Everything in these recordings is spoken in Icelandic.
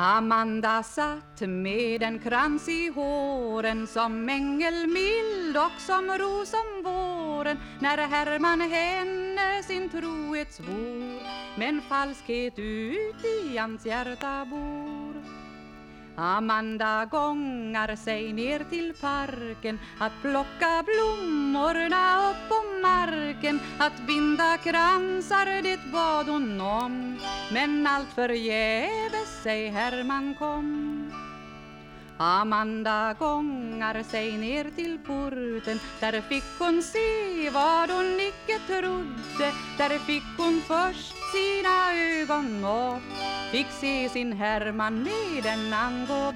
Amanda satt med en krans i håren som ängel mild och som ros om våren när Herman henne sin trohet svor men falskhet ut i hans hjärta bor. Amanda gångar sig ner till parken att plocka blommorna upp på marken. Att binda kransar det bad hon om. Men allt förgäves sig Herman kom. Amanda gångar sig ner till porten. Där fick hon se vad hon icke trodde. Där fick hon först sina ögon upp Fick se sin Herman med en gå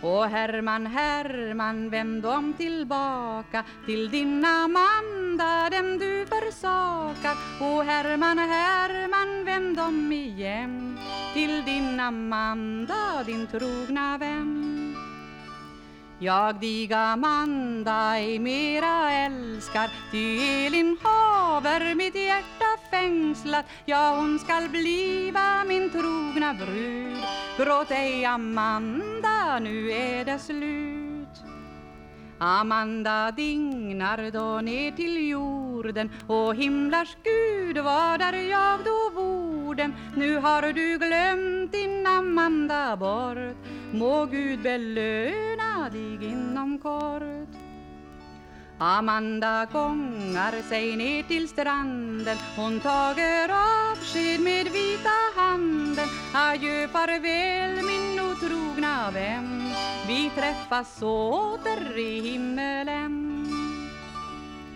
och Herman, Herman, vänd om tillbaka till din Amanda, den du försakar. Och Herman, Herman, vänd om igen till din Amanda, din trogna vän. Jag dig Amanda ej mera älskar Ty Elin haver mitt hjärta fängslat. Ja, hon skall bliva min trogna brud. Gråt ej Amanda, nu är det slut. Amanda dignar då ner till jorden och himlars Gud var där jag då vorden Nu har du glömt din Amanda bort. Må Gud belöna dig inom kort Amanda gångar sig ner till stranden. Hon tager avsked med vita handen. Adjö, farväl min otrogna vän. Vi träffas åter i himmelen.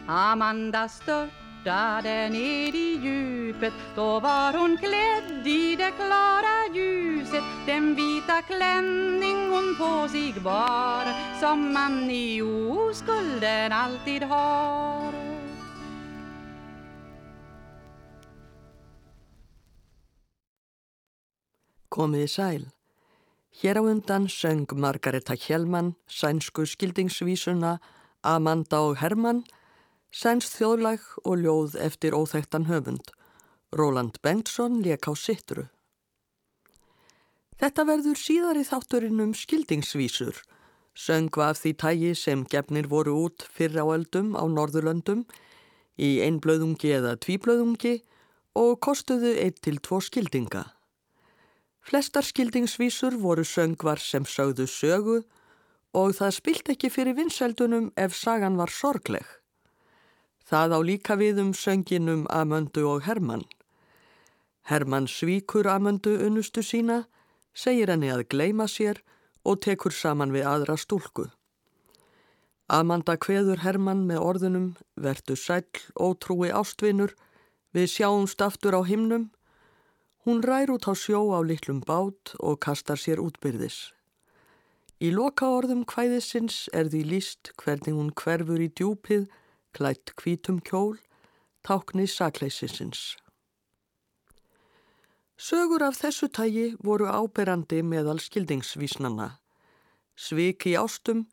Amanda störtade ned i djupet Då var hon klädd i det klara ljuset Den vita klänning hon på sig bar Som man i oskulden alltid har Komiði sæl. Hér á undan söng Margareta Hjelmann sænsku skildingsvísuna Amanda og Hermann, sænst þjóðlag og ljóð eftir óþægtan höfund. Roland Bengtsson lék á sittru. Þetta verður síðari þátturinn um skildingsvísur, söngva af því tægi sem gefnir voru út fyrr á eldum á Norðurlöndum í einblöðungi eða tvíblöðungi og kostuðu eitt til tvo skildinga. Flestar skildingsvísur voru söngvar sem sögðu sögu og það spilt ekki fyrir vinsældunum ef sagan var sorgleg. Það á líka við um sönginum Amöndu og Hermann. Hermann svíkur Amöndu unnustu sína, segir henni að gleima sér og tekur saman við aðra stúlku. Amanda kveður Hermann með orðunum, verdu sæl, ótrúi ástvinur, við sjáumst aftur á himnum, Hún rær út á sjó á litlum bát og kastar sér útbyrðis. Í loka orðum hvæðisins er því líst hvernig hún hverfur í djúpið, klætt kvítum kjól, tákni sakleisisins. Sögur af þessu tægi voru áberandi meðal skildingsvísnanna. Sviki ástum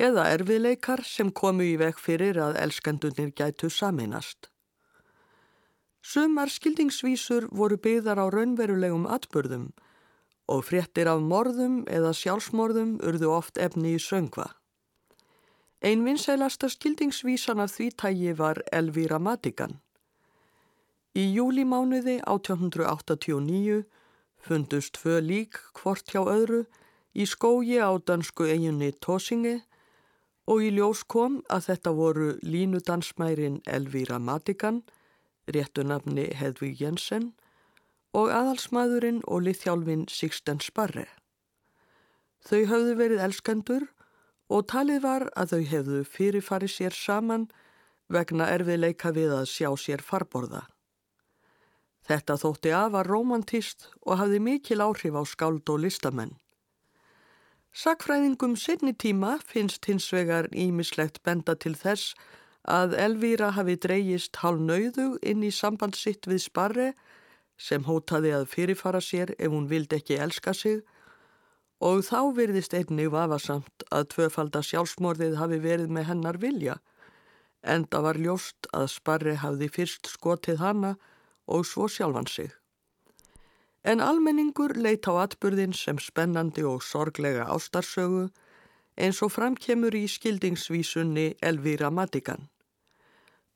eða erfiðleikar sem komu í veg fyrir að elskendunir gætu sameinast. Sumar skildingsvísur voru byggðar á raunverulegum atbörðum og fréttir af morðum eða sjálfsmorðum urðu oft efni í söngva. Ein vinsælasta skildingsvísan af því tægi var Elvíra Madigan. Í júlimánuði 1889 fundust tvö lík hvort hjá öðru í skógi á dansku eiginni Tósingi og í ljós kom að þetta voru línudansmærin Elvíra Madigan réttu nafni Hedvig Jensen og aðalsmaðurinn og liðhjálfin Sixten Sparre. Þau höfðu verið elskendur og talið var að þau hefðu fyrirfarið sér saman vegna erfiðleika við að sjá sér farborða. Þetta þótti af var romantist og hafði mikil áhrif á skáld og listamenn. Sakfræðingum sinni tíma finnst hins vegar ímislegt benda til þess að Elvíra hafi dreyjist hálf nauðu inn í samband sitt við Sparre sem hótaði að fyrirfara sér ef hún vildi ekki elska sig og þá virðist einnig vafasamt að tvöfalda sjálfsmorðið hafi verið með hennar vilja enda var ljóst að Sparre hafði fyrst skotið hanna og svo sjálfan sig. En almenningur leit á atburðin sem spennandi og sorglega ástarsögu eins og framkemur í skildingsvísunni Elvira Madigan.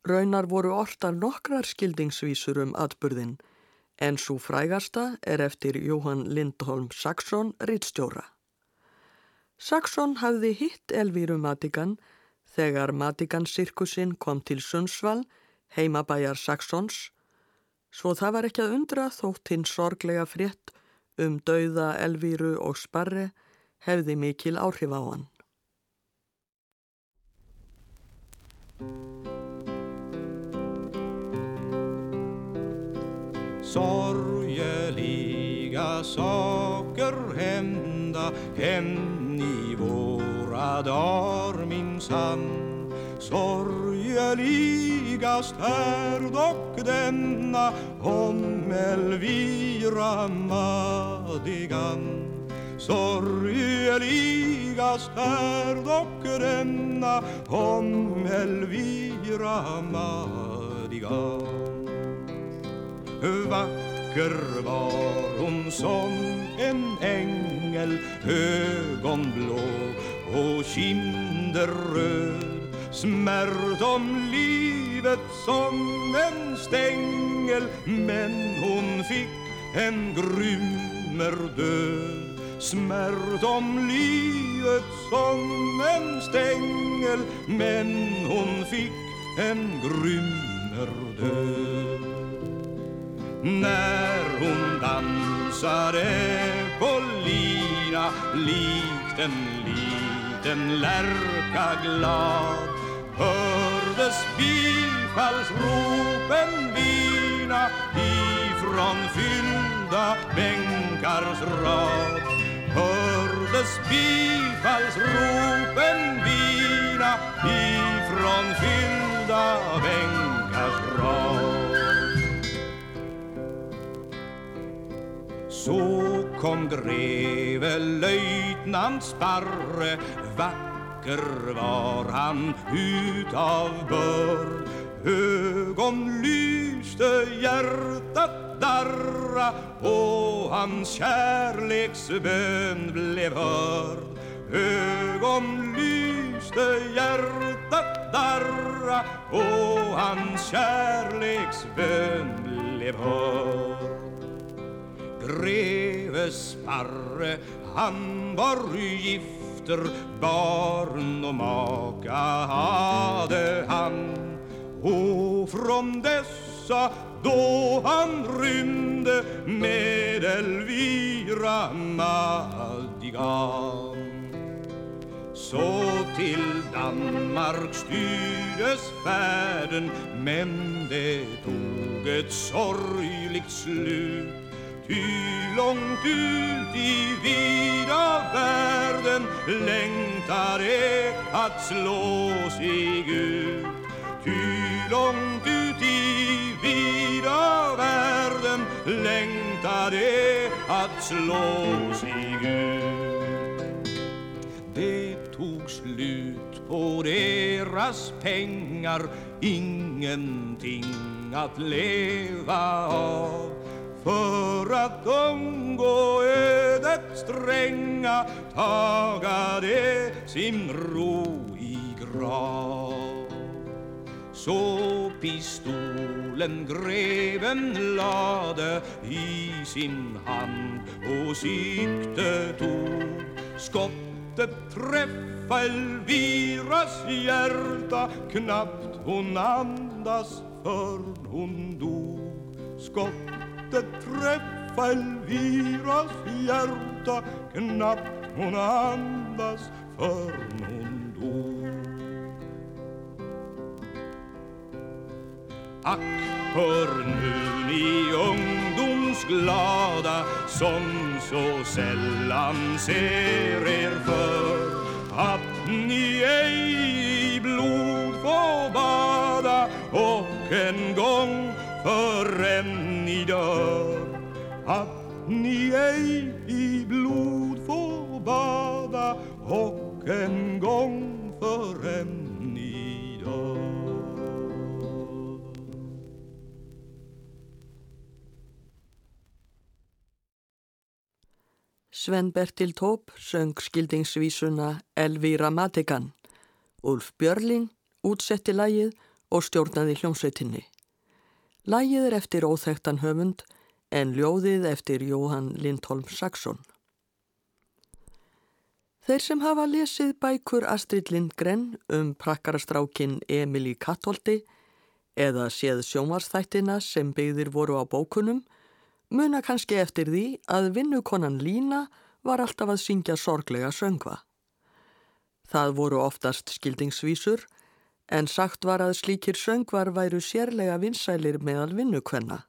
Raunar voru ortar nokkrar skildingsvísur um atburðin en svo frægasta er eftir Jóhann Lindholm Saxon rittstjóra. Saxon hafði hitt Elvíru Madigan þegar Madigan sirkusinn kom til Sundsvall, heimabæjar Saxons Svo það var ekki að undra þótt hinn sorglega frétt um dauða, elvíru og sparri hefði mikil áhrif á hann. Sorgeliga saker hända än i våra dagar minsann. Sorgeligast är dock denna om Elvira Madigan Sorgeligast är dock denna om Elvira Madigan Vacker var hon som en ängel ögonblå och kinder röd Smärt om livet som en stängel Men hon fick en grymmer död. Smärt om livet som en stängel Men hon fick en grymmer död. När hon dansade på lina likt en liten lärka glad hördes bifallsropen vina ifrån fyllda bänkars rad. Hördes bifallsropen vina ifrån fyllda bänkars rad. Så kom greve löjtnant Sparre vacker var han utav börd Ögon lyste, hjärtat darra och hans kärleksbön blev hörd. Ögon lyste, hjärtat darra och hans kärleksbön blev hörd. Greve Sparre, han var gifter barn och maka hade han. Och från dessa då han rymde med Elvira Madigan så till Danmark styrdes färden men det tog ett sorgligt slut. Ty långt ut i vida världen längtar det att slå sig ut Ty långt ut i vida världen längtar det att slå sig ut Det tog slut på deras pengar ingenting att leva av för att undgå ödet stränga taga det sin ro i grav. Så pistolen greven lade i sin hand och sikte tog skottet träffa Elviras hjärta knappt hon andas förrän hon dog skott inte träffa Elviras hjärta knappt hon andas förrän hon dog. Ack, hör nu ni ungdomsglada som så sällan ser er för att ni ej i blod får bada och en gång för dör att ni ej i blod får bada och en gång förrän ni dör Sven Bertil Tóp söng skildingsvísuna Elvíra Matigan. Ulf Björling útsetti lægið og stjórnaði hljómsveitinni. Lægið er eftir óþektan höfund en ljóðið eftir Jóhann Lindholm Saxon. Þeir sem hafa lesið bækur Astrid Lindgren um prakkarastrákin Emil í Kattolti eða séð sjónvarsþættina sem byggðir voru á bókunum muna kannski eftir því að vinnukonan Lína var alltaf að syngja sorglega söngva. Það voru oftast skildingsvísur en sagt var að slíkir söngvar væru sérlega vinsælir meðal vinnukvenna.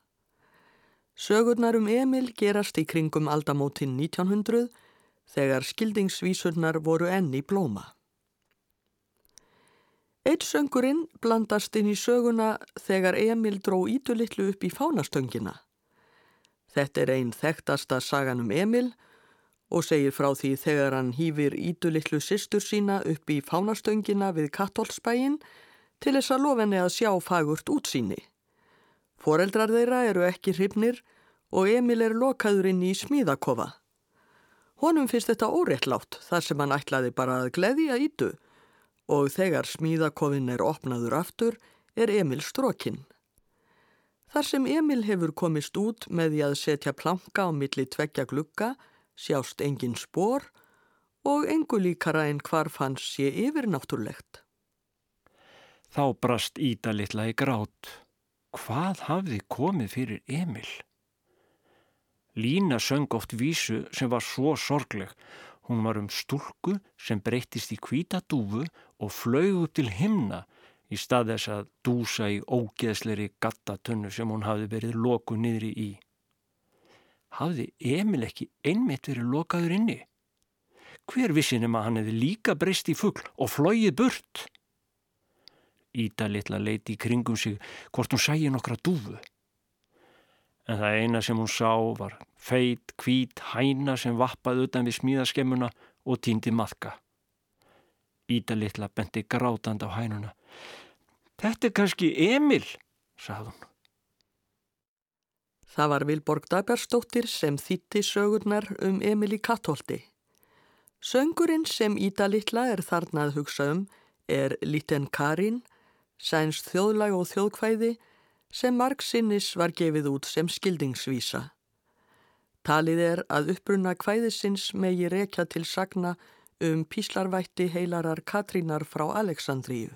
Sögurnar um Emil gerast í kringum aldamótin 1900 þegar skildingsvísurnar voru enn í blóma. Eitt söngurinn blandast inn í söguna þegar Emil dró ídulitlu upp í fánastöngina. Þetta er einn þekktasta sagan um Emil og segir frá því þegar hann hýfir ídulitlu sýstur sína upp í fánastöngina við Kattolsbæin til þess að lofenni að sjá fagurt útsýni. Foreldrar þeirra eru ekki hrifnir og Emil er lokaður inn í smíðakofa. Honum finnst þetta óréttlátt þar sem hann ætlaði bara að gleðja ídu og þegar smíðakofin er opnaður aftur er Emil strókinn. Þar sem Emil hefur komist út með því að setja planka á milli tveggja glukka, sjást engin spór og engu líkara en hvarf hans sé yfirnáttúrlegt. Þá brast Ída litla í grát. Hvað hafði komið fyrir Emil? Lína söng oft vísu sem var svo sorgleg. Hún var um stúlku sem breyttist í kvítadúfu og flög upp til himna í stað þess að dúsa í ógeðsleiri gattatunnu sem hún hafði verið loku niðri í. Hafði Emil ekki einmitt verið lokaður inni? Hver vissinum að hann hefði líka breyst í fuggl og flóið burt? Íta litla leiti í kringum sig hvort hún sæði nokkra dúfu. En það eina sem hún sá var feit, hvít, hæna sem vappaði utan við smíðaskemmuna og týndi maðka. Íta litla bendi grátand á hænuna. Þetta er kannski Emil, sagði hún. Það var Vilborg Daberstóttir sem þýtti sögurnar um Emil í Kattholti. Söngurinn sem Ída litla er þarna að hugsa um er Liten Karin, sænst þjóðlag og þjóðkvæði sem Mark Sinnis var gefið út sem skildingsvísa. Talið er að uppbrunna kvæðisins megi rekja til sagna um píslarvætti heilarar Katrínar frá Aleksandríu.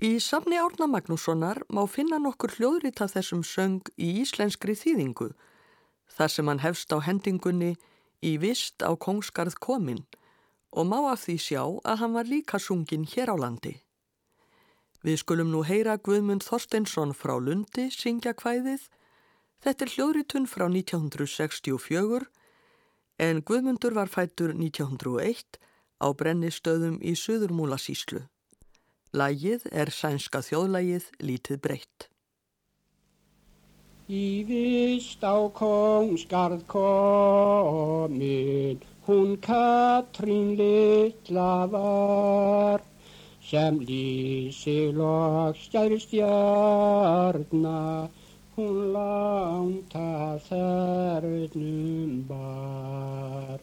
Í safni Árna Magnússonar má finna nokkur hljóðrita þessum söng í íslenskri þýðingu þar sem hann hefst á hendingunni í vist á kongskarð komin og má af því sjá að hann var líka sungin hér á landi. Við skulum nú heyra Guðmund Þorsteinsson frá Lundi syngja kvæðið. Þetta er hljóðritun frá 1964 en Guðmundur var fættur 1901 á brennistöðum í Suðurmúlasíslu. Lægið er sænska þjóðlægið lítið breytt. Í vist á kongsgarð komin, hún Katrín litla var, sem lísi lokstjæri stjarnar, hún langt að þerðnum bar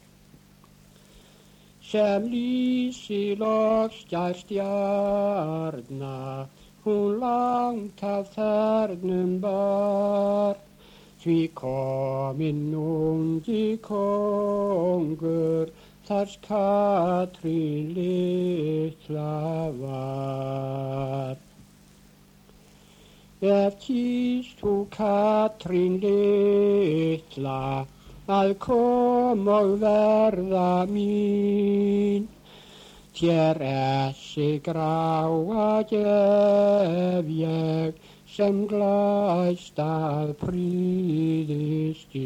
sem lísi lokstjær stjarna, hún langt af þernum bar. Því kominn ungi kongur, þar Katrín litla var. Ef kýst þú Katrín litla, að kom og verða mín. Þér essi gráa gef ég sem glæst að príðistinn.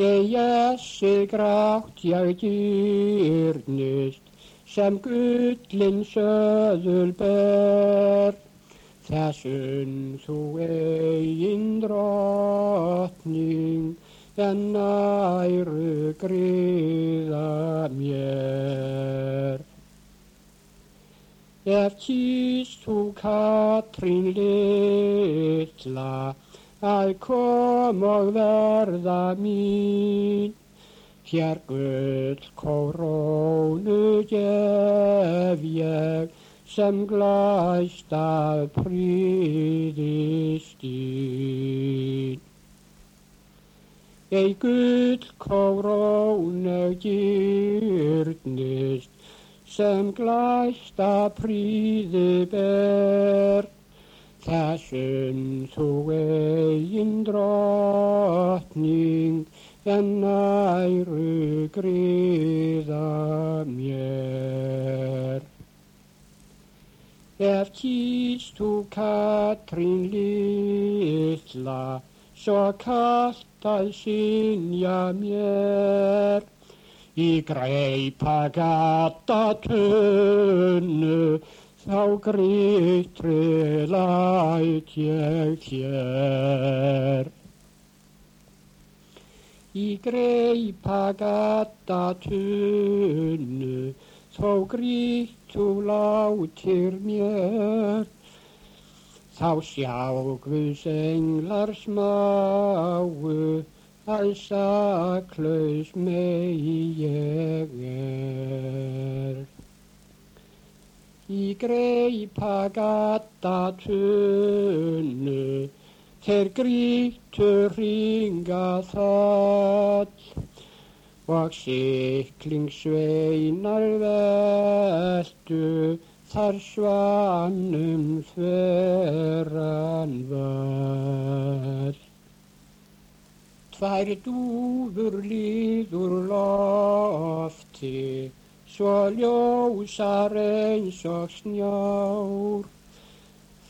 Ég essi grátt ég dýrnist sem gullin söðul ber. Þessum þú eigin drotning en næru gríða mér. Ef kýst þú Katrín litla að kom og verða mín. Hér gull kórónu gef ég sem glæst af príðistín. Ei gull kórónu gyrnist sem glæst af príði ber. Þessum þú eigin drottning en næru gríða mér. Ef kýst þú Katrín litla, svo kallt að sinja mér. Í greipa gata tunnu, þá grítri læt ég hér í greipa gata tunnu, þó grítu látir mér. Þá sjá Guðs englar smáu, að saklaus megi ég er. Í greipa gata tunnu, Þeir grítu ringa þall og siklingsveinar veldu þar svanum þveran vall. Tvær dúfur líður lofti, svo ljósar eins og snjár.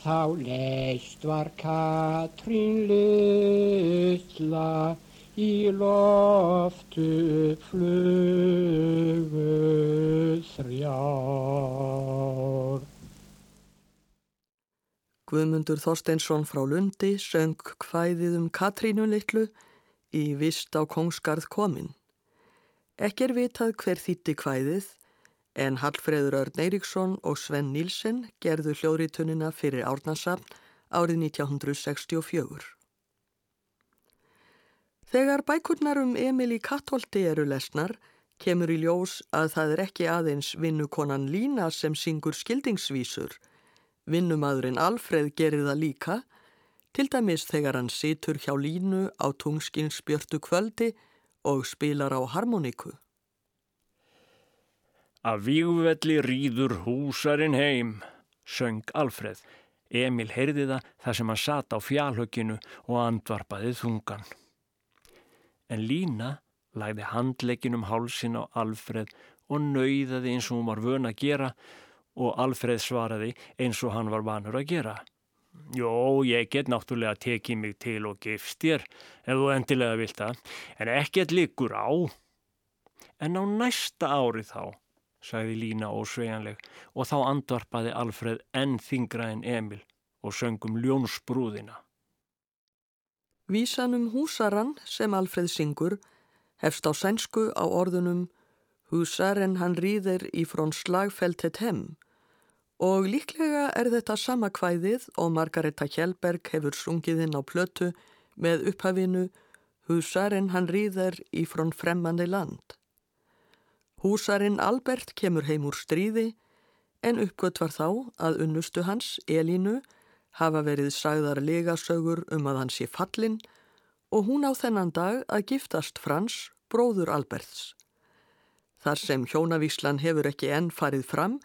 Þá leist var Katrín litla í loftu flugu þrjár. Guðmundur Þorsteinsson frá Lundi söng hvæðið um Katrínu litlu í vist á Kongsgarð komin. Ekki er vitað hver þýtti hvæðið en Hallfreður Örn Eiríksson og Sven Nílsen gerðu hljóðrítunina fyrir Árnarsafn árið 1964. Þegar bækurnar um Emil í Kattholti eru lesnar, kemur í ljós að það er ekki aðeins vinnukonan Lína sem syngur skildingsvísur. Vinnumadurinn Alfreð gerir það líka, til dæmis þegar hann situr hjá Línu á tungskinsbjörtu kvöldi og spilar á harmoniku. Af vígvelli rýður húsarinn heim, söng Alfreð. Emil heyrði það þar sem hann sat á fjálhökinu og andvarpaði þungan. En Lína lagði handleikin um hálsin á Alfreð og nauðaði eins og hún var vön að gera og Alfreð svaraði eins og hann var vanur að gera. Jó, ég get náttúrulega tekið mig til og gifst þér ef þú endilega vilt það, en ekkert likur á. En á næsta ári þá sagði Lína ósvejanleg og þá andvarpaði Alfreð enn þingra en Emil og söngum ljónsbrúðina. Vísanum húsarann sem Alfreð syngur hefst á sænsku á orðunum Húsaren hann rýðir í frón slagfeltet hemm og líklega er þetta sama kvæðið og Margareta Kjellberg hefur sungið inn á plötu með upphafinu Húsaren hann rýðir í frón fremmandi land. Húsarinn Albert kemur heim úr stríði en uppgöt var þá að unnustu hans, Elínu, hafa verið sagðar legasögur um að hann sé fallin og hún á þennan dag að giftast Frans, bróður Alberts. Þar sem hjónavíslan hefur ekki enn farið fram,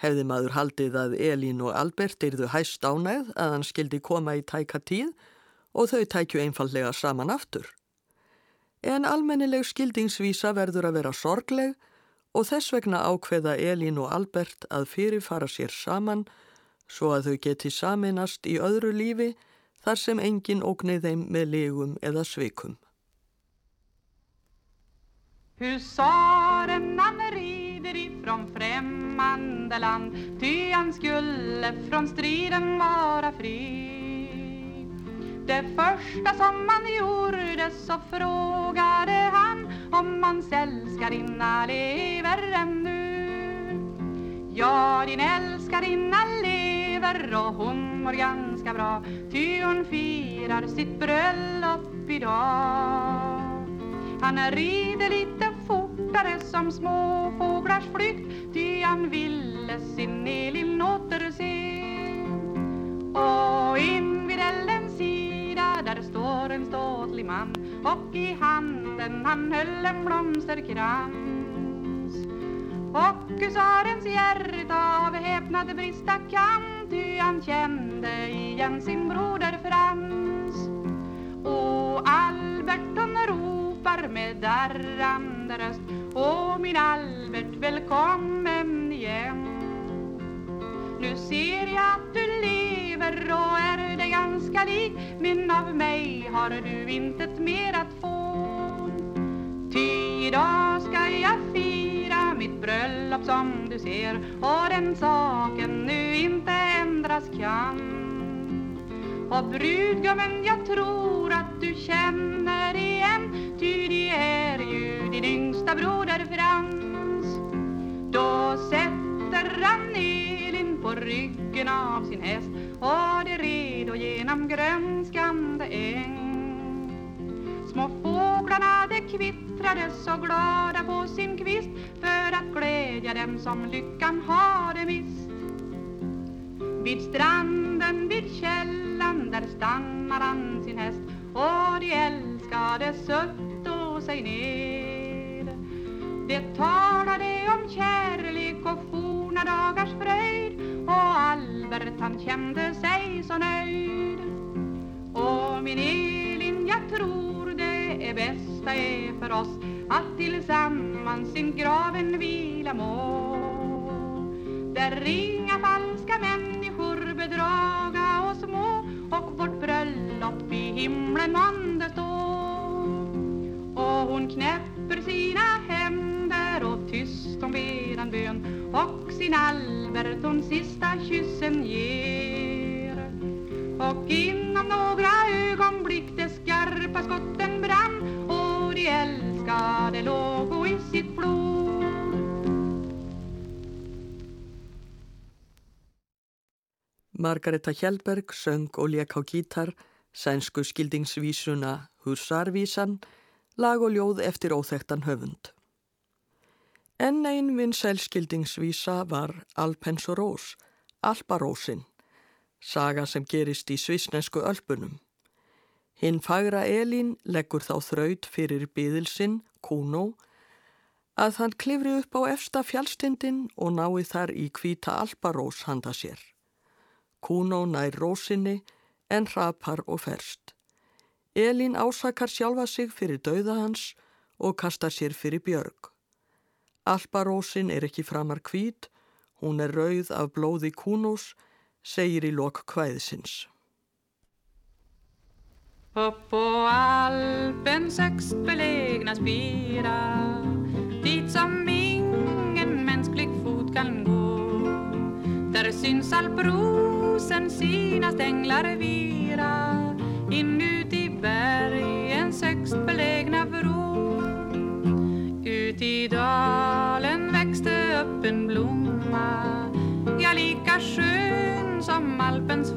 hefði maður haldið að Elín og Albert erðu hæst ánægð að hann skildi koma í tæka tíð og þau tækju einfallega saman aftur. En almennileg skildingsvísa verður að vera sorgleg og þess vegna ákveða Elín og Albert að fyrirfara sér saman svo að þau geti saminast í öðru lífi þar sem engin ógnið þeim með legum eða sveikum. Husaren han rider ifrån främmande land Ty han skulle från striden vara fri Det första som han gjorde så frågade han om hans älskarinna lever ännu Ja, din älskarinna lever lever och hon mår ganska bra. Ty hon firar sitt bröllop idag. Han rider lite fortare som små fåglars flykt. Ty han ville sin Elin återse. Och in vid eldens sida där står en ståtlig man. Och i handen han höll en blomsterkrans och husarens hjärta av häpnad brista kan Ty han kände igen sin broder Frans. Och Albert hon ropar med darrande röst Åh min Albert välkommen igen. Nu ser jag att du lever och är dig ganska lik Men av mig har du intet mer att få. Ty idag som du ser Och den saken nu inte ändras kan. Och brudgummen jag tror att du känner igen Ty det är ju din yngsta broder Frans. Då sätter han Elin på ryggen av sin häst Och det redo genom grönskande äng. Små fåglarna de kvittrade så glada på sin kvist För att glädja dem som lyckan hade mist. Vid stranden, vid källan, där stannar han sin häst Och de älskade sötto sig ner Det talade om kärlek och forna dagars fröjd Och Albert han kände sig så nöjd. Och min Elin, jag tror det bästa är för oss Att tillsammans in graven vila må. Där inga falska människor bedraga oss må Och vårt bröllop i himlen månde stå Och hon knäpper sina händer och tyst hon ber en bön Och sin Albert hon sista kyssen ger. Och inom några ögonblick de skarpa skotten brann Och de älskade låg i sitt blod Margareta Hjelberg söng og lék á gítar sænsku skildingsvísuna Husarvísan, lag og ljóð eftir óþektan höfund. Enn einn vinsæl skildingsvísa var Alpens Rós, Alparósin, saga sem gerist í svisnesku ölpunum. Hinn fagra Elín leggur þá þraut fyrir byðilsinn, Kuno, að hann klifri upp á efsta fjálstindin og nái þar í kvíta Alparós handa sér. Kuno nær rósinni en hrapar og ferst. Elín ásakar sjálfa sig fyrir dauða hans og kastar sér fyrir björg. Alparósin er ekki framar hvít, hún er rauð af blóði Kunos, segir í lok kvæðisins. Upp på Alpens högst belägna spira Dit som ingen mänsklig fot kan gå Där syns alprosen sina stänglar vira Inuti bergens högst belägna vrå Ut i dalen växte upp en blomma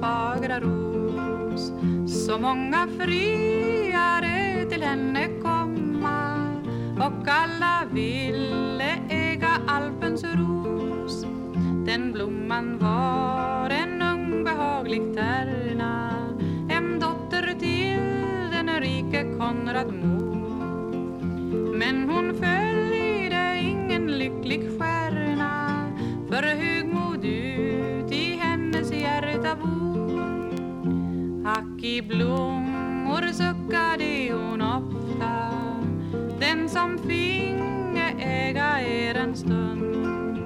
fagra ros. Så många friare till henne komma. Och alla ville äga Alpens ros. Den blomman var en ung behaglig tärna. En dotter till den rike Konrad mor i blommor suckade hon ofta. Den som finge äga er en stund.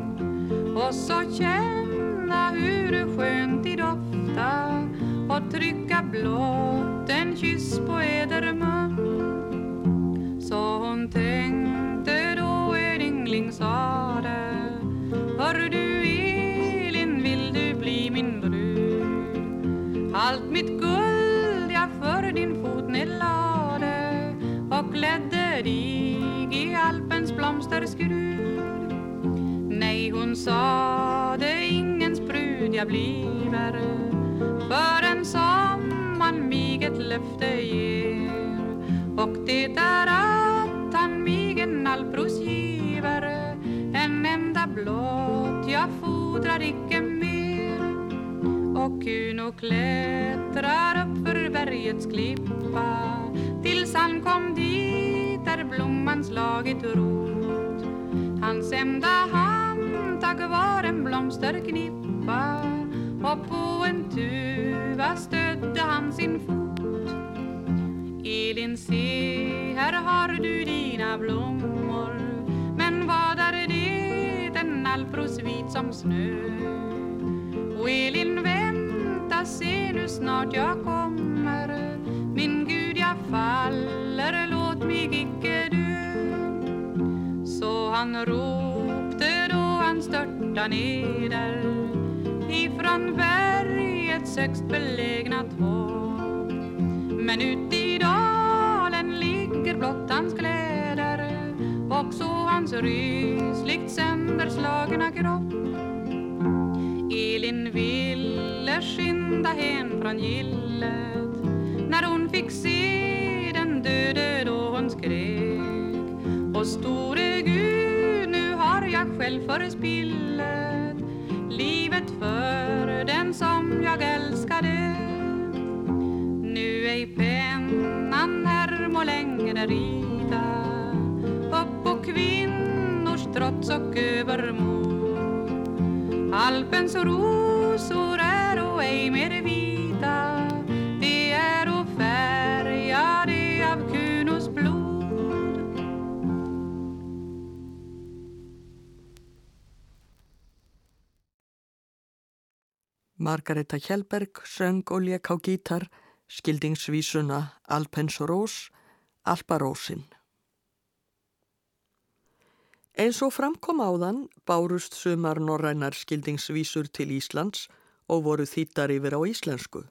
Och så känna hur skönt i dofta Och trycka blott en kyss på eder mun. Så hon tänkte då en yngling sade Hör du Elin, vill du bli min brud? Allt mitt hon sade ingens brud jag bliver förrän som man mig ett löfte ger. Och det är att han mig en allbros giver en enda blott jag fodrar icke mer. Och Kuno klättrar upp för bergets klippa tills han kom dit där blomman slagit rot. Hans enda tack var en blomsterknippa och på en tuva stödde han sin fot. Elin, se, här har du dina blommor Men vad är det, en alpros vit som snö. Och Elin, vänta, se nu snart jag kommer. Borta neder ifrån bergets högst belägna topp Men ut i dalen ligger blott hans kläder. Och så hans rysligt sönderslagna kropp. Elin ville skynda hem från gillet. När hon fick se den döde då hon skrek. Och store Gud, själv för spillet livet för den som jag älskade. Nu ej pennan här må längre rida upp på kvinnors trots och övermod. Alpens rosor är och ej mer vita Margareta Kjellberg söng og lék á gítar skildingsvísuna Alpens Rós, Alparósin. Eins og framkom áðan bárust sumar norrænar skildingsvísur til Íslands og voru þýttar yfir á íslensku.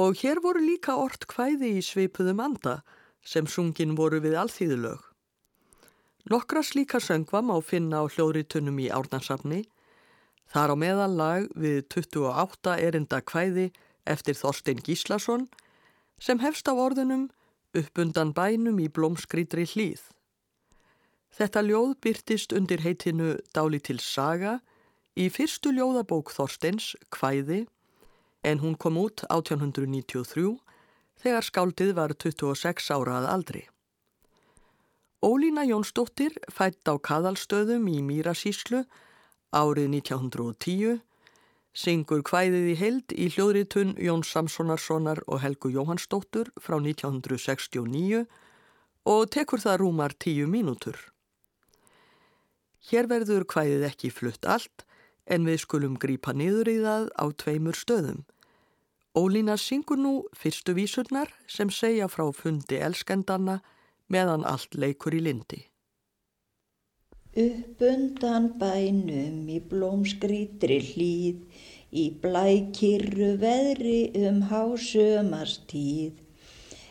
Og hér voru líka ort kvæði í svipuðum anda sem sungin voru við alþýðulög. Nokkra slíka söngva má finna á hljóðritunum í Árnarsafni Þar á meðal lag við 28 erinda kvæði eftir Þorstein Gíslason sem hefst á orðunum uppundan bænum í blómskrítri hlýð. Þetta ljóð byrtist undir heitinu Dáli til saga í fyrstu ljóðabók Þorsteins, Kvæði, en hún kom út 1893 þegar skáldið var 26 ára að aldri. Ólína Jónsdóttir fætt á Kaðalstöðum í Mýrasíslu árið 1910, syngur kvæðið í heild í hljóðritun Jón Samsonarssonar og Helgu Jóhannsdóttur frá 1969 og tekur það rúmar tíu mínútur. Hér verður kvæðið ekki flutt allt en við skulum grípa niður í það á tveimur stöðum. Ólína syngur nú fyrstu vísurnar sem segja frá fundi elskendanna meðan allt leikur í lindi. Upp undan bænum í blómskrítri hlýð, í blækirru veðri um hásömarstíð.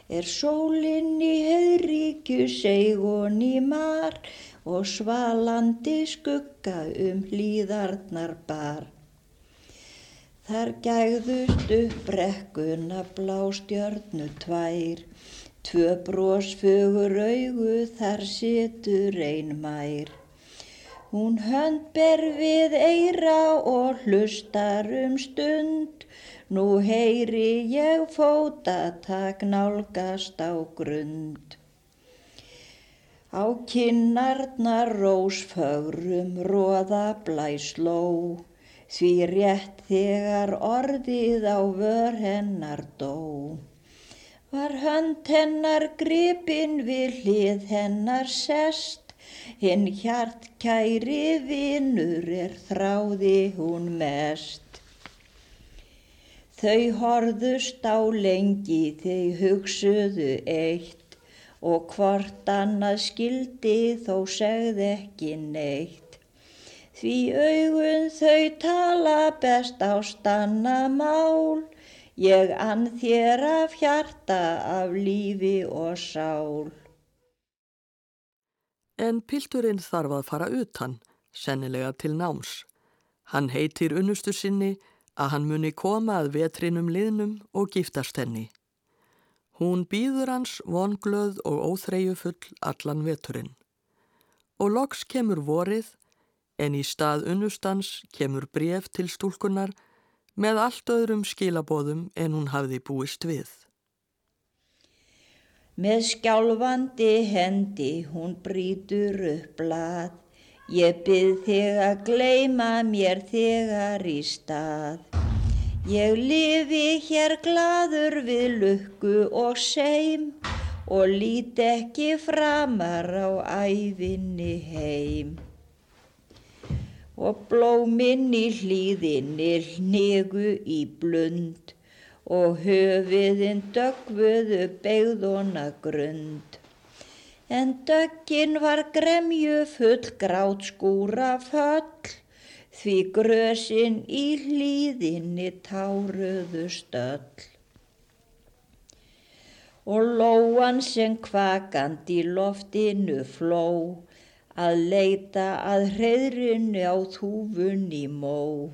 Er sólinn í heiðríkju segun í mar og svalandi skugga um hlýðarnar bar. Þar gægðust upp brekkuna blástjörnu tvær, tvö brósfugur augu þar situr ein mær. Hún hönd ber við eira og hlustar um stund, nú heyri ég fótatak nálgast á grund. Á kinnarnar rósfögrum róða blæsló, því rétt þegar orðið á vör hennar dó. Var hönd hennar gripin við hlið hennar sest, hinn hjart kæri vinnur er þráði hún mest. Þau horðust á lengi, þau hugsuðu eitt og hvort annað skildi þó segð ekki neitt. Því augun þau tala best á stanna mál, ég ann þér af hjarta af lífi og sál. En pilturinn þarf að fara utan, sennilega til náms. Hann heitir unnustu sinni að hann muni koma að vetrinum liðnum og giftast henni. Hún býður hans vonglöð og óþreyjufull allan veturinn. Og loks kemur vorið en í stað unnustans kemur bref til stúlkunar með allt öðrum skilabóðum en hún hafði búist við. Með skjálfandi hendi hún brítur upp blað, ég byrð þig að gleima mér þegar í stað. Ég lifi hér gladur við lukku og seim og lít ekki framar á æfinni heim. Og blóminn í hlýðinni hnegu í blund og höfiðinn dögvuðu beigðona grund. En döggin var gremju full grátt skúra föll, því grösin í hlýðinni táruðu stöll. Og lóan sem kvakandi loftinu fló, að leita að hreðrinu á þúfunni mó.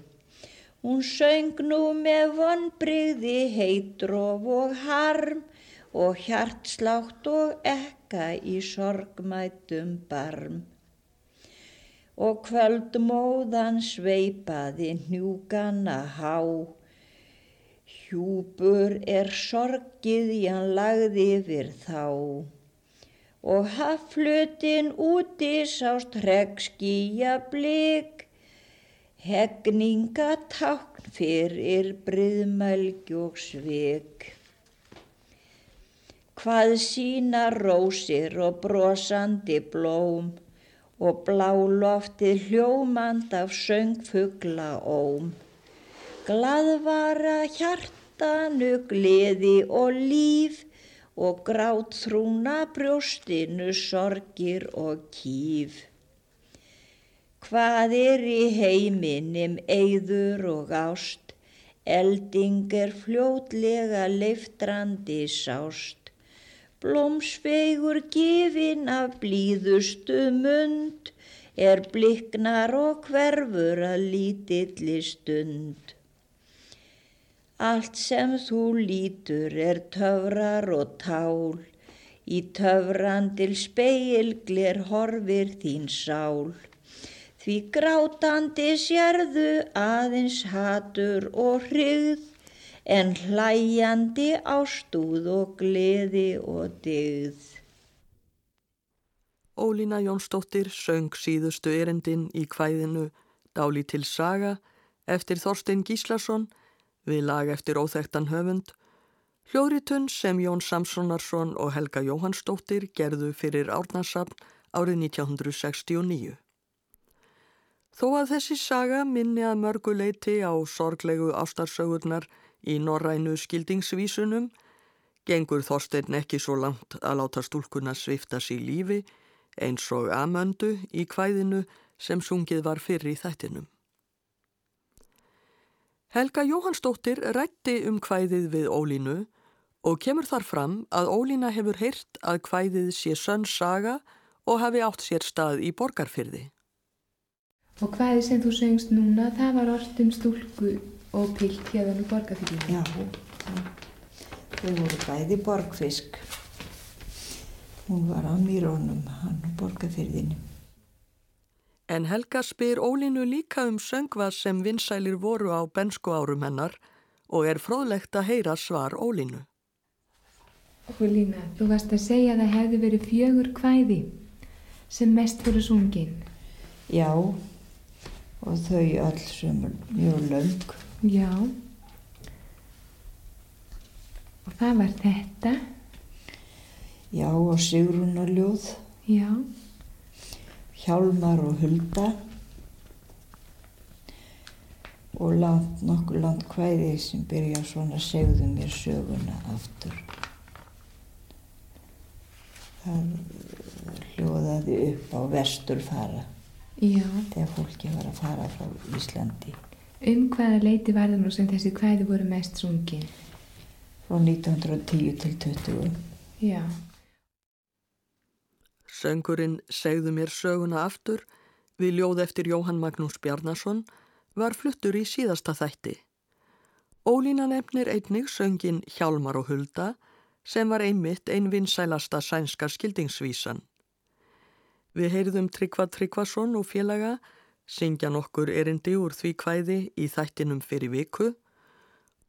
Hún söng nú með vonbrygði heitrof og harm og hjartslátt og ekka í sorgmætum barm. Og kvöldmóðan sveipaði njúkana há, hjúpur er sorgið ján lagði yfir þá. Og haflutin úti sást hregskíja blik, hegningatákn fyrir bryðmælgi og svik. Hvað sína rósir og brosandi blóm og bláloftið hljómand af söngfugla óm. Glaðvara hjartanu gleði og líf og grátt þrúna brjóstinu sorgir og kýf. Hvað er í heiminum eigður og ást, elding er fljótlega leiftrandi sást. Blómsvegur gefin af blíðustu mund, er bliknar og hverfur að lítilli stund. Allt sem þú lítur er töfrar og tál, í töfrandil speilglir horfir þín sál. Því grátandi sérðu aðeins hatur og hrigð, en hlæjandi ástúð og gleði og digð. Ólína Jónsdóttir söng síðustu erendin í kvæðinu Dáli til saga eftir Þorstein Gíslason við lag eftir óþektan höfund, hljóðritun sem Jón Samsonarsson og Helga Jóhannsdóttir gerðu fyrir Árnarsafn árið 1969. Þó að þessi saga minni að mörguleiti á sorglegu ástarsögurnar í norrænu skildingsvísunum, gengur Þorstein ekki svo langt að láta stúlkuna svifta sér lífi eins og amöndu í kvæðinu sem sungið var fyrir í þættinum. Helga Jóhannsdóttir rætti um kvæðið við Ólínu og kemur þar fram að Ólína hefur heyrt að kvæðið sé sönn saga og hafi átt sér stað í borgarfyrði. Og hvaði sem þú söngst núna, það var orðum stúlku og pilt hérna úr borgarfyrðinu. Já, þau voru bæði borgfisk. Hún var á mýrónum, hann á borgarfyrðinu. En Helga spyr Ólínu líka um söngvað sem vinsælir voru á bensku árum hennar og er fróðlegt að heyra svar Ólínu. Ólína, þú varst að segja að það hefði verið fjögur kvæði sem mest voru sungin. Já, og þau öll sem er mjög löng. Já. Og það var þetta. Já, og Sigrunarljóð, Já. Hjálmar og Hulda og land, nokkur land kvæði sem byrja svona segðu mér söguna aftur. Það hljóðaði upp á vesturfara Já. þegar fólki var að fara frá Íslandi Um hvaða leiti var það nú sem þessi kvæði voru mest sungin? frá 1910 til 20. Já. Söngurinn Segðu mér söguna aftur við ljóð eftir Jóhann Magnús Bjarnason var fluttur í síðasta þætti Ólína nefnir einnig söngin Hjálmar og Hulda sem var einmitt ein vinsælasta sænska skildingsvísan. Við heyrðum Tryggva Tryggvason og félaga syngja nokkur erindi úr því kvæði í þættinum fyrir viku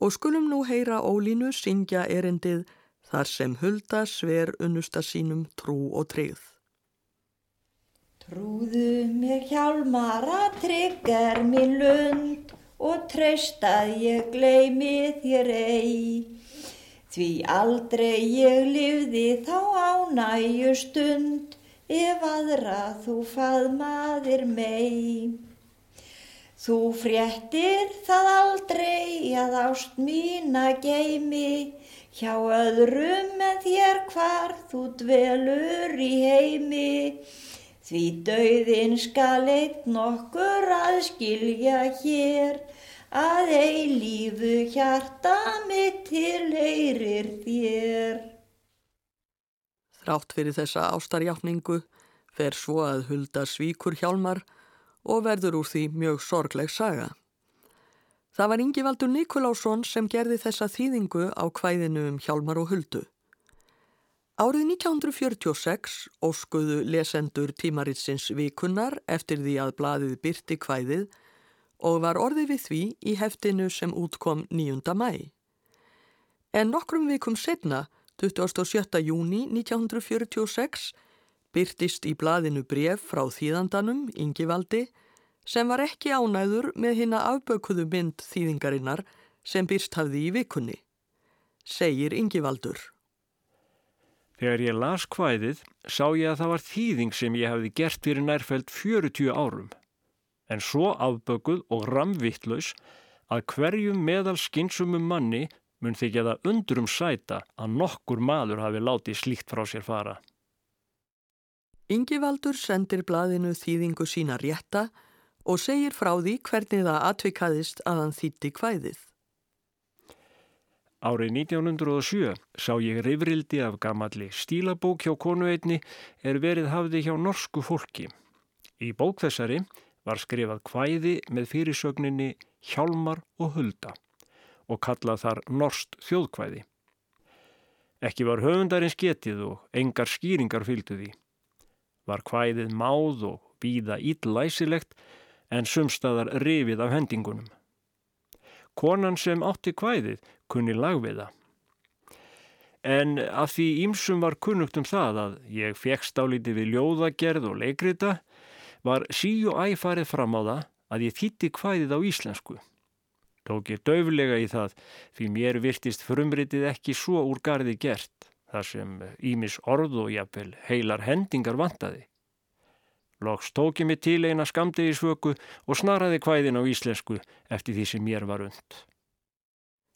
og skulum nú heyra Ólínu syngja erindið þar sem hulda sver unnusta sínum trú og tryggð. Trúðu mig hjálmara tryggar minn lund og treystað ég gleimi þér ei. Því aldrei ég livði þá ánæju stund ef aðra þú faðmaðir mei. Þú fréttir það aldrei að ást mín að geimi hjá öðrum en þér hvar þú dvelur í heimi. Því dauðin skal eitt nokkur aðskilja hér að eilífu hjarta mitt til heyrir þér. Þrátt fyrir þessa ástarjáfningu fer svo að hulda svíkur hjálmar og verður úr því mjög sorgleg saga. Það var Ingivaldur Nikolásson sem gerði þessa þýðingu á kvæðinu um hjálmar og huldu. Árið 1946 óskuðu lesendur tímaritsins vikunnar eftir því að blaðið byrti kvæðið og var orðið við því í heftinu sem útkom 9. mæ. En nokkrum vikum setna 27. júni 1946 byrtist í blaðinu bref frá þýðandanum, Ingivaldi, sem var ekki ánæður með hina afbökuðu mynd þýðingarinnar sem byrst hafði í vikunni. Segir Ingivaldur. Þegar ég las hvæðið sá ég að það var þýðing sem ég hafði gert fyrir nærfælt 40 árum. En svo afbökuð og ramvittlaus að hverjum meðal skinsumum manni mun þykja það undrum sæta að nokkur maður hafi látið slíkt frá sér fara. Ingivaldur sendir blaðinu þýðingu sína rétta og segir frá því hvernig það atvikaðist að hann þýtti kvæðið. Árið 1907 sá ég rifrildi af gamalli stílabók hjá konuveitni er verið hafði hjá norsku fólki. Í bók þessari var skrifað kvæði með fyrirsögninni Hjálmar og Hulda og kallað þar Norst þjóðkvæði. Ekki var höfundarins getið og engar skýringar fylgdu því. Var kvæðið máð og býða íllæsilegt en sumstaðar rifið af hendingunum. Konan sem átti kvæðið kunni lagviða. En að því ímsum var kunnugt um það að ég fegst álítið við ljóðagerð og leikrita var sí og æfarið fram á það að ég þýtti kvæðið á íslensku. Tók ég döflega í það því mér virtist frumritið ekki svo úr gardi gert þar sem ímis orð og jafnvel heilar hendingar vantaði. Loks tók ég mig til eina skamdegisvöku og snaraði kvæðin á íslensku eftir því sem mér var und.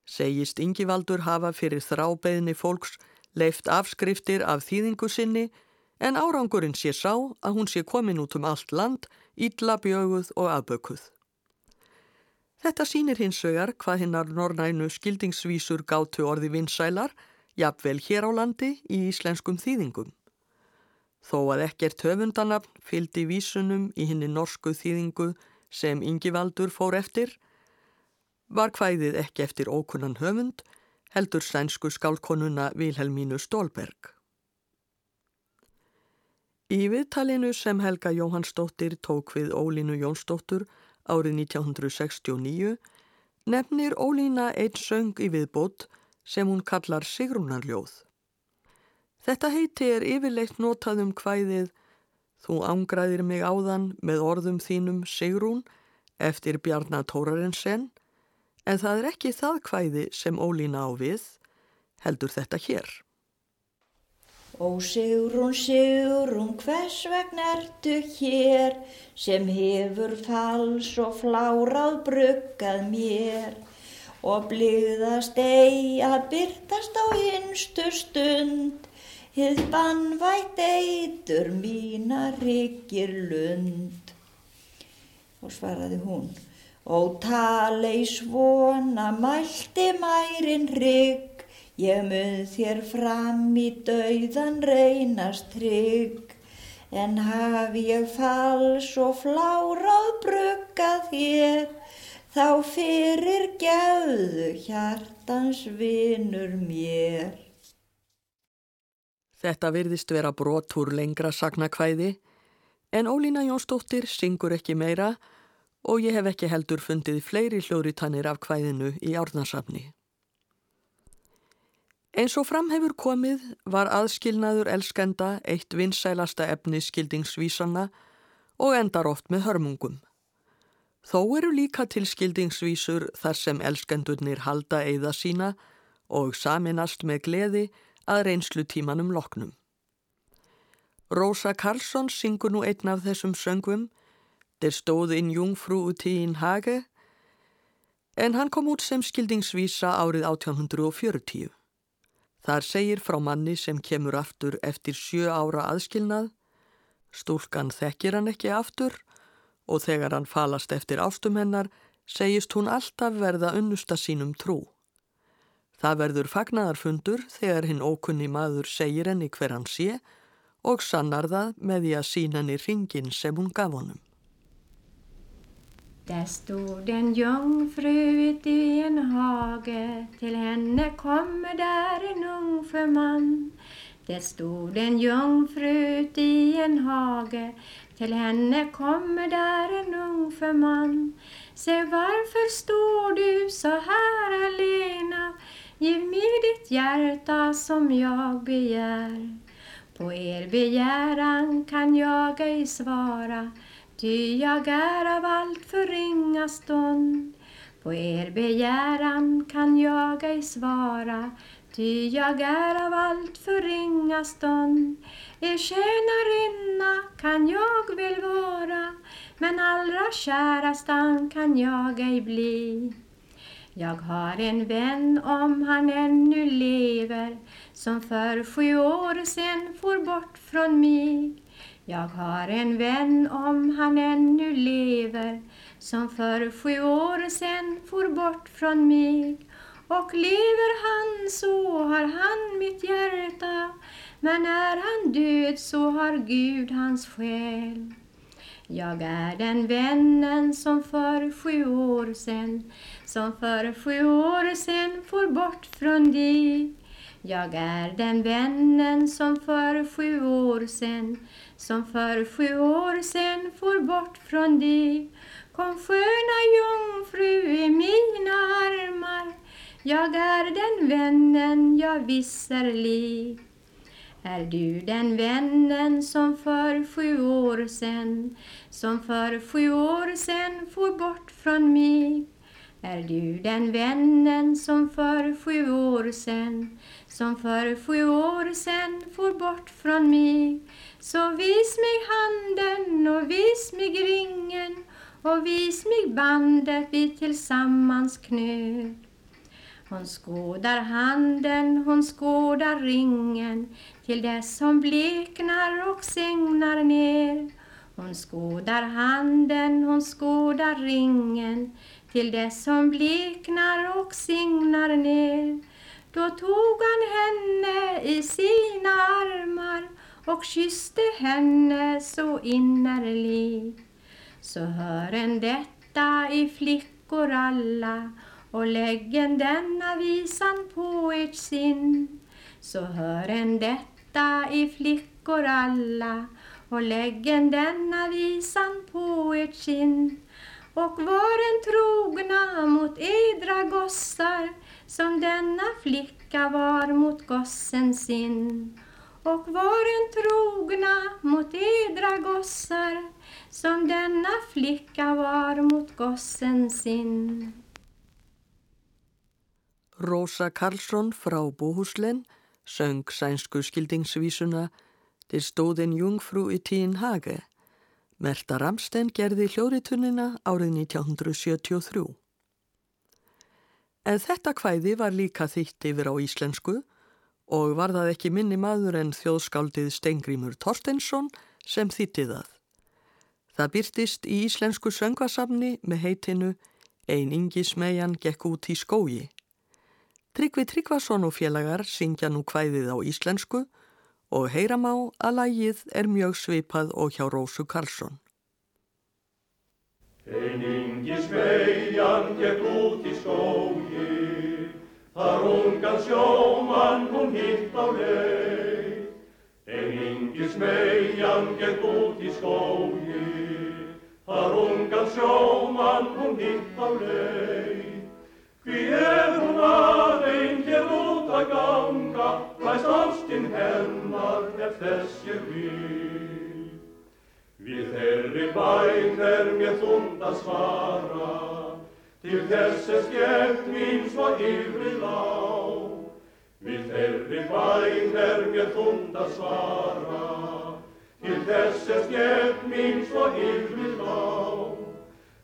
Segist Ingivaldur hafa fyrir þrábeðni fólks leift afskriftir af þýðingu sinni en árangurinn sé sá að hún sé komin út um allt land, ítla bjöguð og afbökuð. Þetta sínir hins vegar hvað hinnar norrænu skildingsvísur gátu orði vinsælar, jafnvel hér á landi í íslenskum þýðingum. Þó að ekkert höfundanafn fyldi vísunum í hinni norsku þýðingu sem Ingivaldur fór eftir, var hvæðið ekki eftir ókunnan höfund, heldur sænsku skálkonuna Vilhelmínu Stólberg. Í viðtalinu sem Helga Jóhannsdóttir tók við Ólínu Jónsdóttur árið 1969 nefnir Ólína einn söng í viðbót sem hún kallar Sigrúnarljóð. Þetta heiti er yfirleitt notað um hvæðið Þú ángraðir mig áðan með orðum þínum Sigrún eftir Bjarnar Tórarensen en það er ekki það hvæði sem Ólína á við, heldur þetta hér. Ó Sigrún, Sigrún, hvers vegna ertu hér? Sem hefur fals og flárað bruggað mér. Og blíðast ei að byrtast á hinstu stund. Hið bannvætt eitur mína ryggir lund. Og svaraði hún, ó talei svona mælti mærin rygg Ég mun þér fram í dauðan reynast trygg, en haf ég fals og flárað bruggað þér, þá fyrir gæðu hjartans vinur mér. Þetta virðist vera brot úr lengra sagnakvæði en Ólína Jónsdóttir syngur ekki meira og ég hef ekki heldur fundið fleiri hljóritanir af kvæðinu í árnarsafni. Eins og fram hefur komið var aðskilnaður elskenda eitt vinsælasta efni skildingsvísanna og endar oft með hörmungum. Þó eru líka til skildingsvísur þar sem elskendurnir halda eigða sína og saminast með gleði að reynslu tímanum loknum. Rósa Karlsson syngur nú einn af þessum söngum, Der stóð inn jungfrú út í inn hage, en hann kom út sem skildingsvísa árið 1840. Þar segir frá manni sem kemur aftur eftir sjö ára aðskilnað, stúlkan þekkir hann ekki aftur og þegar hann falast eftir ástum hennar segist hún alltaf verða unnusta sínum trú. Það verður fagnadarfundur þegar hinn ókunni maður segir henni hver hann sé og sannar það með því að sína henni ringin sem hún gaf honum. Där stod en jungfru ut i en hage. Till henne kommer där en ung man Där stod en jungfru ut i en hage. Till henne kommer där en ung man Se varför står du så här alena? Giv mig ditt hjärta som jag begär. På er begäran kan jag ej svara. Ty jag är av allt för ringa stånd På er begäran kan jag ej svara. Ty jag är av allt för ringa stånd Er tjänarinna kan jag väl vara Men allra kärastan kan jag ej bli. Jag har en vän om han ännu lever Som för sju år sen for bort från mig jag har en vän om han ännu lever som för sju år sen for bort från mig och lever han så har han mitt hjärta men är han död så har Gud hans själ. Jag är den vännen som för sju år sen som för sju år sen for bort från dig. Jag är den vännen som för sju år sen som för sju år sen for bort från dig. Kom sköna jungfru i mina armar, jag är den vännen jag visserlig. Är du den vännen som för sju år sen, som för sju år sen for bort från mig? Är du den vännen som för sju år sen, som för sju år sen for bort från mig? Så vis mig handen och vis mig ringen och vis mig bandet vi tillsammans knöt. Hon skådar handen, hon skådar ringen till dess hon bleknar och sängnar ner. Hon skådar handen, hon skådar ringen till dess hon bleknar och signar ner. Då tog han henne i sina armar och kysste henne så innerligt. Så hör en detta i flickor alla och läggen denna visan på ert sinn. Så hör en detta i flickor alla och läggen denna visan på ert sinn. Och var en trogna mot edra gossar som denna flicka var mot gossen sin och var en trogna mot edra gossar som denna flicka var mot gossen sin. Rosa Karlsson frá Bóhuslen söng sænsku skildingsvísuna til stóðin Jungfrú í tíin hage. Merta Ramsten gerði hljóritunina árið 1973. En þetta kvæði var líka þýtt yfir á íslensku og var það ekki minni maður en þjóðskáldið Stengrimur Torstensson sem þýtti það. Það byrtist í íslensku söngvasafni með heitinu Ein yngi smegjan gekk út í skógi. Tryggvi Tryggvason og félagar syngja nú kvæðið á íslensku og heyram á að lægið er mjög svipað og hjá Rósu Karlsson. Ein ingi sveian gekk út í skógi, þar ungan sjómann hún hitt á leið. En ingi sveian gekk út í skógi, þar ungan sjómann hún hitt á leið. Hví er hún aðein hér út að ganga, hlæst ástinn hennar ef þess ég vil. Við þeirri bæn er mér þund að svara, til þess er skemmt mín svo yfri lág. Við þeirri bæn er mér þund að svara, til þess er skemmt mín svo yfri lág.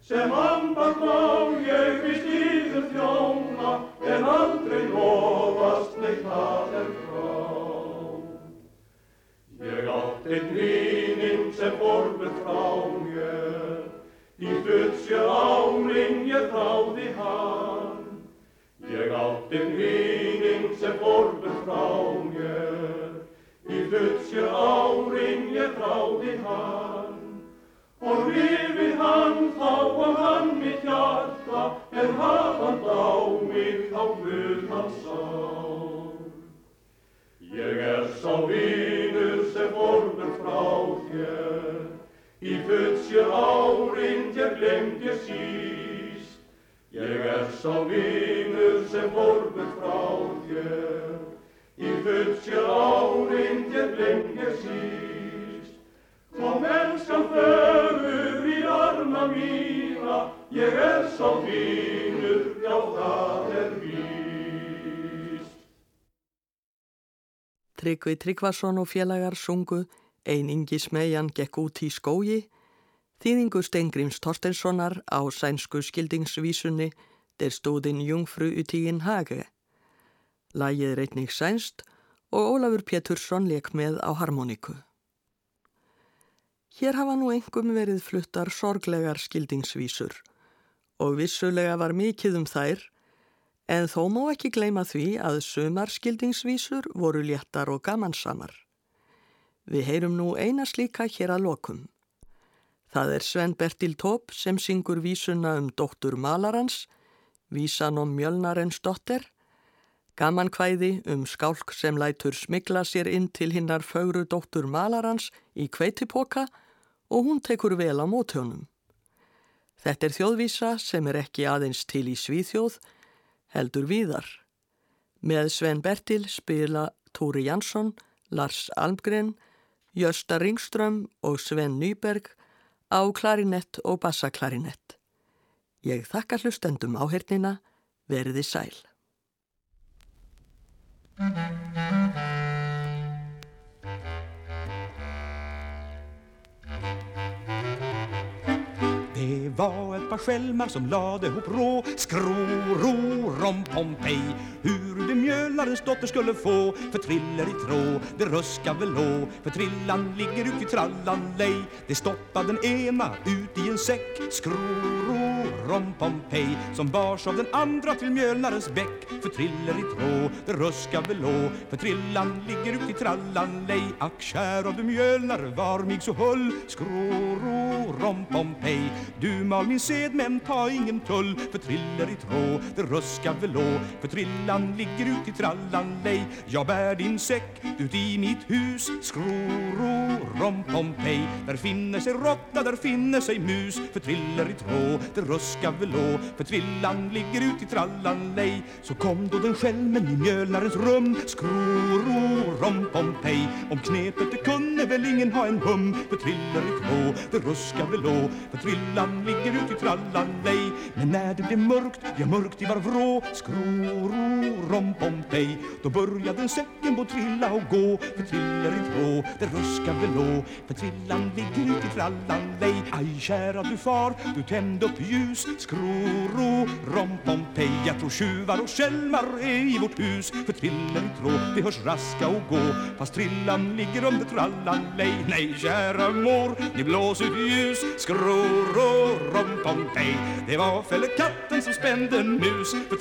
Sem ambart má ég við stíður þjóna, en aldrei lofast neitt það er frá. Ég átt einn víninn sem fórburt frá mér, í fullsjö árin ég þáði hann. Ég átt einn víninn sem fórburt frá mér, í fullsjö árin ég þáði hann. Og rifið hann þá á hann mitt hjarta, en hafðan á mig þá Guð hans sál. Ég er sá vinur sem fórbur frá þér, í fullsjö árin þér glemt ég síst. Ég er sá vinur sem fórbur frá þér, í fullsjö árin þér glemt ég síst. Kom elskan fögur í arma mína, ég er sá vinur, já það er víst. Tryggvi Tryggvason og félagar sungu Einingi smegjan gekk út í skógi, þýðingu Stengrims Torstenssonar á sænsku skildingsvísunni Der stóðin jungfru utígin hage. Lægið reitning sænst og Ólafur Pétursson leik með á harmoniku. Hér hafa nú engum verið fluttar sorglegar skildingsvísur og vissulega var mikið um þær en þó má ekki gleyma því að sumar skildingsvísur voru léttar og gamansamar. Við heyrum nú eina slíka hér að lokum. Það er Sven Bertil Tóp sem syngur vísuna um dóttur Malarans, vísan om Mjölnarens dotter, gamankvæði um skálk sem lætur smigla sér inn til hinnar fögru dóttur Malarans í kveitipoka og hún tekur vel á mótjónum. Þetta er þjóðvísa sem er ekki aðeins til í Svíþjóð, heldur víðar. Með Sven Bertil spila Tóri Jansson, Lars Almgren, Jösta Ringström og Sven Nyberg á klarinett og bassaklarinett. Ég þakka hlustendum áhernina, veriði sæl. Var ett par skälmar som lade ihop rå skroror om Pompej Hur det mjölarens dotter skulle få För triller i trå, det ruska' väl lå För trillan ligger ut i trallan lej. Det stoppade den ena ut i en säck. Skroror om Pompej Som bars av den andra till mjölnarens bäck. För triller i trå, det ruska' väl lå För trillan ligger ut i trallan lej. Ack kära du mjölnare var mig så hull. Skroror om Pompej du mal min sed men ta ingen tull För triller i trå, det ruskar väl å För trillan ligger ut i trallan lej Jag bär din säck ut i mitt hus. Skroro, rompompej Där finner sig råtta, där finner sig mus För triller i trå, det ruskar väl å För trillan ligger ut i trallan lej Så kom då den skälmen i mjölnarens rum Skroro, rompompej Om knepet det kunde väl ingen ha en hum För triller i trå, det ruskar väl å För trillan ligger ut i trallalej Men när det blev mörkt, ja mörkt i var vrå Skroro, rom, Pompej Då började säcken på trilla och gå För triller i trå, det ruskar väl lå För trillan ligger ut i trallalej Aj kära du far, du tände upp ljus Skroro, rom, Pompej Jag tror tjuvar och skälmar är i vårt hus För triller i trå, det hörs raska och gå. Fast trillan ligger under trallalej Nej kära mor, ni blås ut ljus Skroro rom-pom-pej. Det var fälle katten som spände en mus för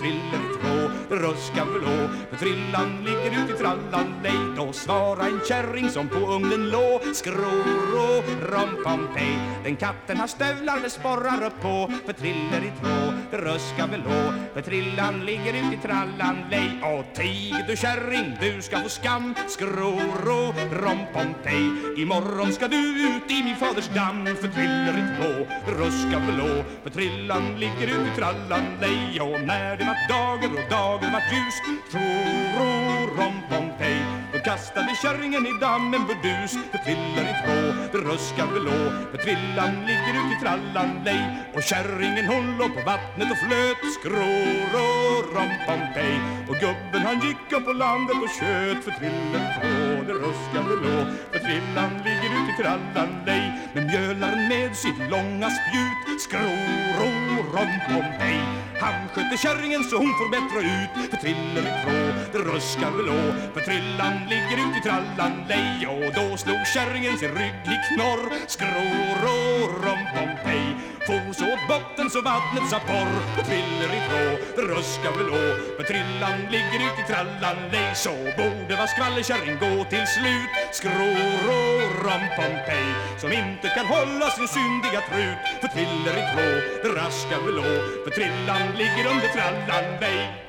ruskan blå för trillan ligger ut i trallan. Lej Då svara en kärring som på ugnen lå. Skro rå, rom-pom-pej. Den katten har stövlar med sporrar uppå på För triller i trå, ruskan blå För trillan ligger ut i trallan. Lej Och tig du kärring, du ska få skam. Skro rå, rom-pom-pej. Imorgon ska du ut i min faders damm För triller i jag blå För trillan ligger ut i trallan Lejon när det vart dager och dagen vart ljus Tro, ro, rom, pom, kastade kärringen i dammen burdus För trillar i två, det röskar velå För trillan ligger ut i trallan lej Och kärringen hon låg på vattnet och flöt Skror och rompompej Och gubben han gick upp på landet och tjöt För trillar i två, det röskar velå För trillan ligger ut i trallan lej Men mjölaren med sitt långa spjut Skror och rompompej Han skötte kärringen så hon får bättre ut För trillen i två, det röskar velå För trillan ligger ut i trallan lej Och då slog kärringen sin rygg i knorr. Skrå-rå, rom-pom-pej For så åt botten så vattnet sa porr och tviller i två, ruskar röskar velå För trillan ligger ut i trallan lej Så borde var skvallerkärring gå till slut. Skrå-rå, rom-pom-pej Som inte kan hålla sin syndiga trut. För tviller i två, det raskar velå För trillan ligger under trallan lej.